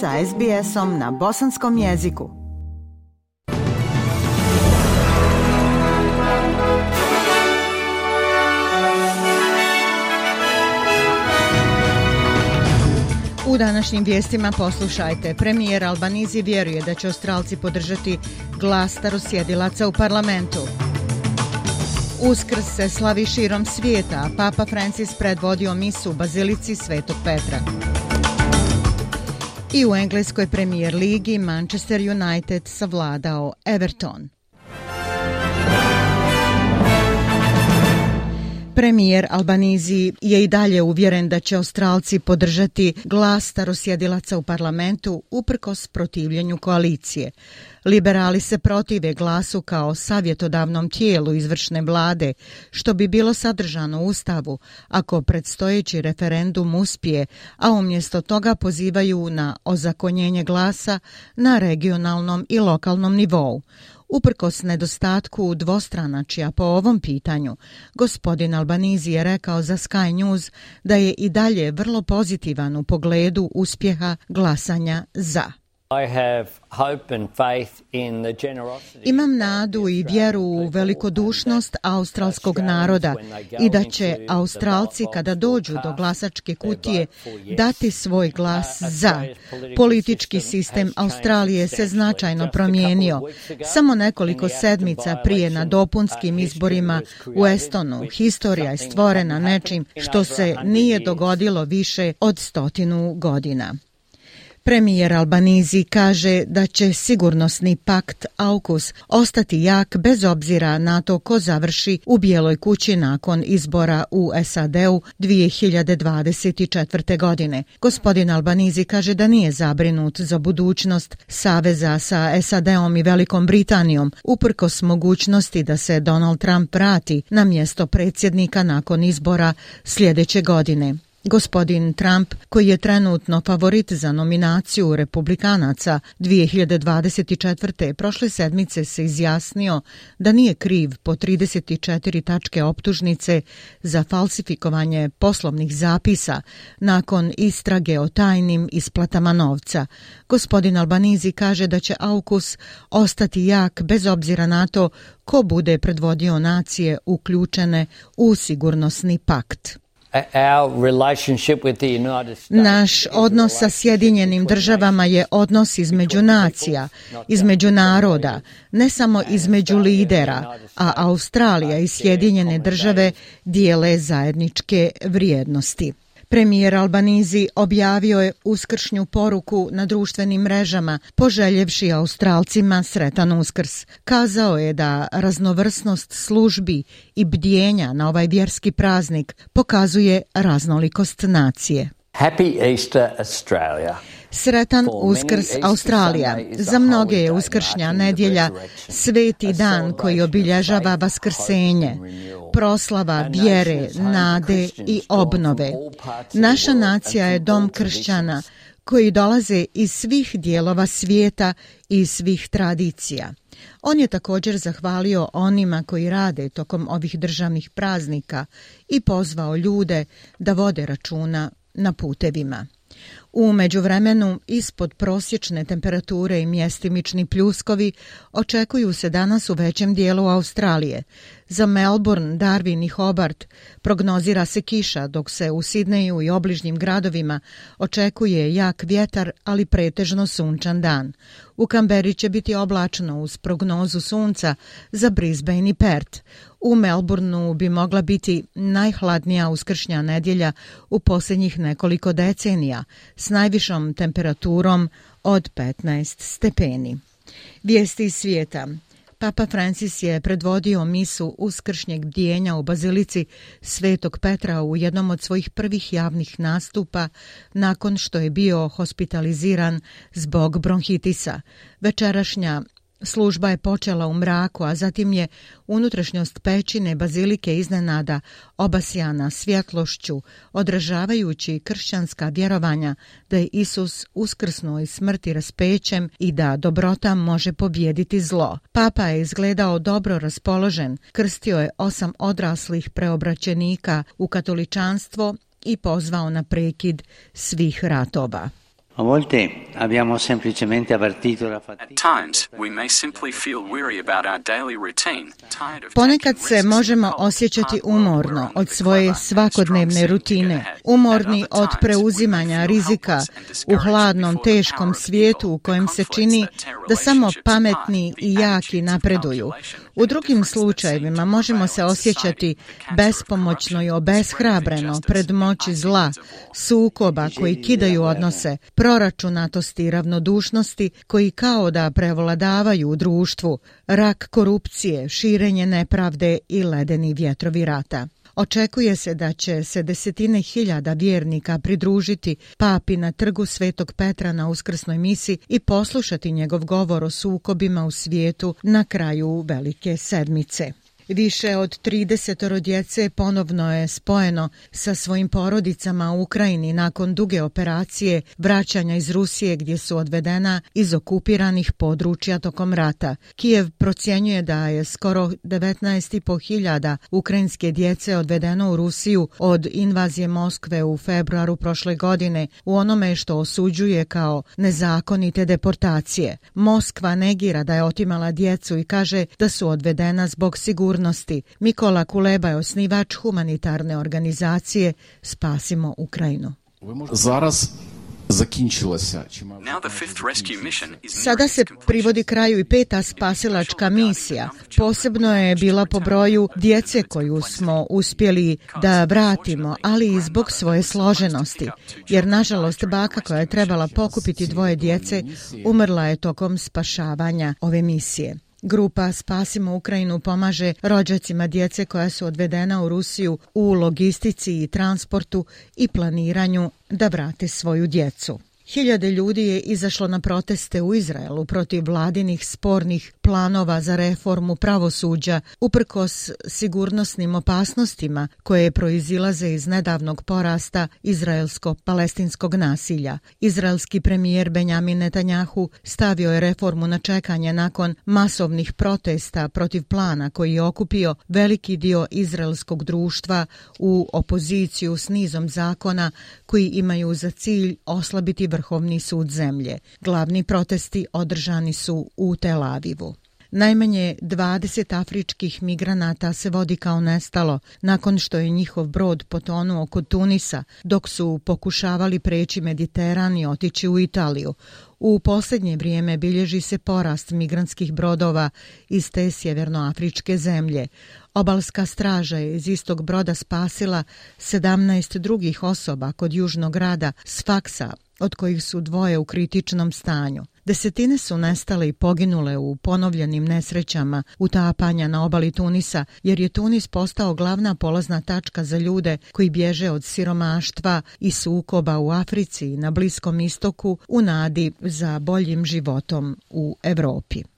sa SBS-om na bosanskom jeziku. U današnjim vijestima poslušajte. Premijer Albanizi vjeruje da će Australci podržati glas starosjedilaca u parlamentu. Uskrs se slavi širom svijeta, a Papa Francis predvodio misu u Bazilici Svetog Petra. I u engleskoj premijer ligi Manchester United savladao Everton. Premijer Albanizi je i dalje uvjeren da će Australci podržati glas starosjedilaca u parlamentu uprkos protivljenju koalicije. Liberali se protive glasu kao savjetodavnom tijelu izvršne vlade, što bi bilo sadržano u Ustavu ako predstojeći referendum uspije, a umjesto toga pozivaju na ozakonjenje glasa na regionalnom i lokalnom nivou. Uprkos nedostatku dvostranačija po ovom pitanju, gospodin Albanizi je rekao za Sky News da je i dalje vrlo pozitivan u pogledu uspjeha glasanja za. Imam nadu i vjeru u velikodušnost australskog naroda i da će Australci kada dođu do glasačke kutije dati svoj glas za. Politički sistem Australije se značajno promijenio. Samo nekoliko sedmica prije na dopunskim izborima u Estonu historija je stvorena nečim što se nije dogodilo više od stotinu godina. Premijer Albanizi kaže da će sigurnosni pakt AUKUS ostati jak bez obzira na to ko završi u Bijeloj kući nakon izbora u SAD-u 2024. godine. Gospodin Albanizi kaže da nije zabrinut za budućnost Saveza sa SAD-om i Velikom Britanijom uprkos mogućnosti da se Donald Trump vrati na mjesto predsjednika nakon izbora sljedeće godine. Gospodin Trump, koji je trenutno favorit za nominaciju republikanaca 2024. prošle sedmice se izjasnio da nije kriv po 34 tačke optužnice za falsifikovanje poslovnih zapisa nakon istrage o tajnim isplatama novca. Gospodin Albanizi kaže da će AUKUS ostati jak bez obzira na to ko bude predvodio nacije uključene u sigurnosni pakt. Naš odnos sa Sjedinjenim državama je odnos između nacija, između naroda, ne samo između lidera, a Australija i Sjedinjene države dijele zajedničke vrijednosti. Premijer Albanizi objavio je uskršnju poruku na društvenim mrežama, poželjevši Australcima sretan uskrs. Kazao je da raznovrsnost službi i bdjenja na ovaj vjerski praznik pokazuje raznolikost nacije. Happy Easter Australia. Sretan Uskrs Australija. Za mnoge je Uskršnja nedjelja sveti dan koji obilježava vaskrsenje, proslava vjere, nade i obnove. Naša nacija je dom kršćana koji dolaze iz svih dijelova svijeta i svih tradicija. On je također zahvalio onima koji rade tokom ovih državnih praznika i pozvao ljude da vode računa na putevima. U međuvremenu, ispod prosječne temperature i mjestimični pljuskovi očekuju se danas u većem dijelu Australije. Za Melbourne, Darwin i Hobart prognozira se kiša, dok se u Sidneju i obližnjim gradovima očekuje jak vjetar, ali pretežno sunčan dan. U Kamberi će biti oblačno uz prognozu sunca za Brisbane i Perth. U Melbourneu bi mogla biti najhladnija uskršnja nedjelja u posljednjih nekoliko decenija s najvišom temperaturom od 15 stepeni. Vijesti iz svijeta. Papa Francis je predvodio misu uskršnjeg bdijenja u Bazilici Svetog Petra u jednom od svojih prvih javnih nastupa nakon što je bio hospitaliziran zbog bronhitisa. Večerašnja Služba je počela u mraku, a zatim je unutrašnjost pećine bazilike iznenada obasjana svjetlošću, odražavajući kršćanska vjerovanja da je Isus uskrsnuo iz smrti raspećem i da dobrota može pobjediti zlo. Papa je izgledao dobro raspoložen, krstio je osam odraslih preobraćenika u katoličanstvo i pozvao na prekid svih ratova. A volte abbiamo semplicemente avvertito la fatica. Ponekad se možemo osjećati umorno od svoje svakodnevne rutine, umorni od preuzimanja rizika u hladnom, teškom svijetu u kojem se čini da samo pametni i jaki napreduju. U drugim slučajevima možemo se osjećati bespomoćno i obeshrabreno pred moći zla, sukoba koji kidaju odnose, proračunatosti i ravnodušnosti koji kao da prevladavaju u društvu, rak korupcije, širenje nepravde i ledeni vjetrovi rata. Očekuje se da će se desetine hiljada vjernika pridružiti papi na trgu Svetog Petra na uskrsnoj misi i poslušati njegov govor o sukobima u svijetu na kraju Velike sedmice. Više od 30 djece ponovno je spojeno sa svojim porodicama u Ukrajini nakon duge operacije vraćanja iz Rusije gdje su odvedena iz okupiranih područja tokom rata. Kijev procjenjuje da je skoro 19,5 hiljada ukrajinske djece odvedeno u Rusiju od invazije Moskve u februaru prošle godine u onome što osuđuje kao nezakonite deportacije. Moskva negira da je otimala djecu i kaže da su odvedena zbog sigurnosti sigurnosti. Mikola Kuleba je osnivač humanitarne organizacije Spasimo Ukrajinu. Zaraz Sada se privodi kraju i peta spasilačka misija. Posebno je bila po broju djece koju smo uspjeli da vratimo, ali i zbog svoje složenosti. Jer, nažalost, baka koja je trebala pokupiti dvoje djece umrla je tokom spašavanja ove misije. Grupa Spasimo Ukrajinu pomaže rođacima djece koja su odvedena u Rusiju u logistici i transportu i planiranju da vrate svoju djecu. Hiljade ljudi je izašlo na proteste u Izraelu protiv vladinih spornih planova za reformu pravosuđa uprkos sigurnosnim opasnostima koje proizilaze iz nedavnog porasta izraelsko-palestinskog nasilja. Izraelski premijer Benjamin Netanjahu stavio je reformu na čekanje nakon masovnih protesta protiv plana koji je okupio veliki dio izraelskog društva u opoziciju s nizom zakona koji imaju za cilj oslabiti Vrhovni sud zemlje. Glavni protesti održani su u Tel Avivu. Najmanje 20 afričkih migranata se vodi kao nestalo nakon što je njihov brod potonuo kod Tunisa dok su pokušavali preći Mediteran i otići u Italiju. U posljednje vrijeme bilježi se porast migrantskih brodova iz te sjevernoafričke zemlje. Obalska straža je iz istog broda spasila 17 drugih osoba kod južnog grada Sfaksa, od kojih su dvoje u kritičnom stanju. Desetine su nestale i poginule u ponovljenim nesrećama utapanja na obali Tunisa, jer je Tunis postao glavna polazna tačka za ljude koji bježe od siromaštva i sukoba u Africi i na Bliskom istoku u nadi za boljim životom u Evropi.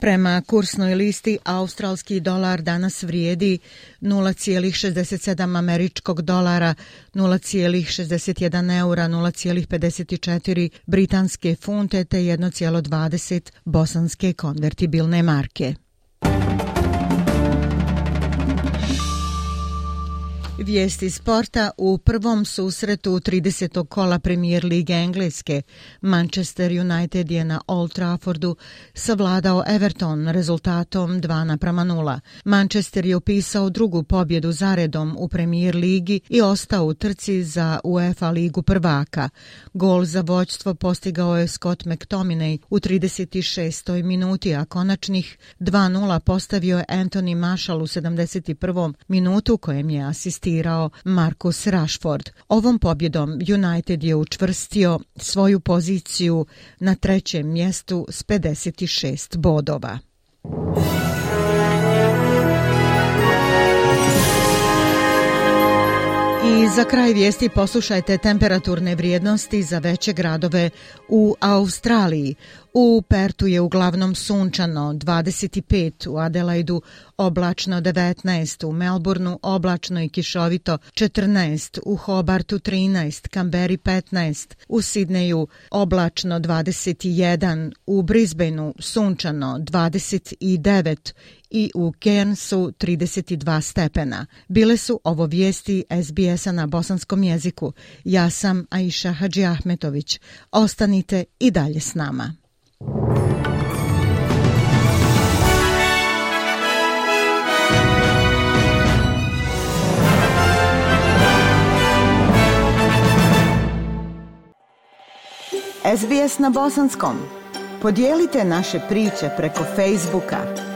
Prema kursnoj listi, australski dolar danas vrijedi 0,67 američkog dolara, 0,61 eura, 0,54 britanske funte te 1,20 bosanske konvertibilne marke. Vijesti sporta u prvom susretu 30. kola premijer Lige Engleske. Manchester United je na Old Traffordu savladao Everton rezultatom 2 naprama 0. Manchester je upisao drugu pobjedu zaredom u premijer Ligi i ostao u trci za UEFA Ligu prvaka. Gol za voćstvo postigao je Scott McTominay u 36. minuti, a konačnih 2-0 postavio je Anthony Marshall u 71. minutu kojem je asistirao asistirao Marcus Rashford. Ovom pobjedom United je učvrstio svoju poziciju na trećem mjestu s 56 bodova. Za kraj vijesti poslušajte temperaturne vrijednosti za veće gradove u Australiji. U Pertu je uglavnom sunčano 25, u Adelaidu oblačno 19, u Melbourneu oblačno i kišovito 14, u Hobartu 13, Kamberi 15, u Sidneju oblačno 21, u Brisbaneu sunčano 29 i u Cairnsu 32 stepena. Bile su ovo vijesti SBS-a na bosanskom jeziku. Ja sam Aisha Hadži Ahmetović. Ostanite i dalje s nama. SBS na bosanskom. Podijelite naše priče preko Facebooka.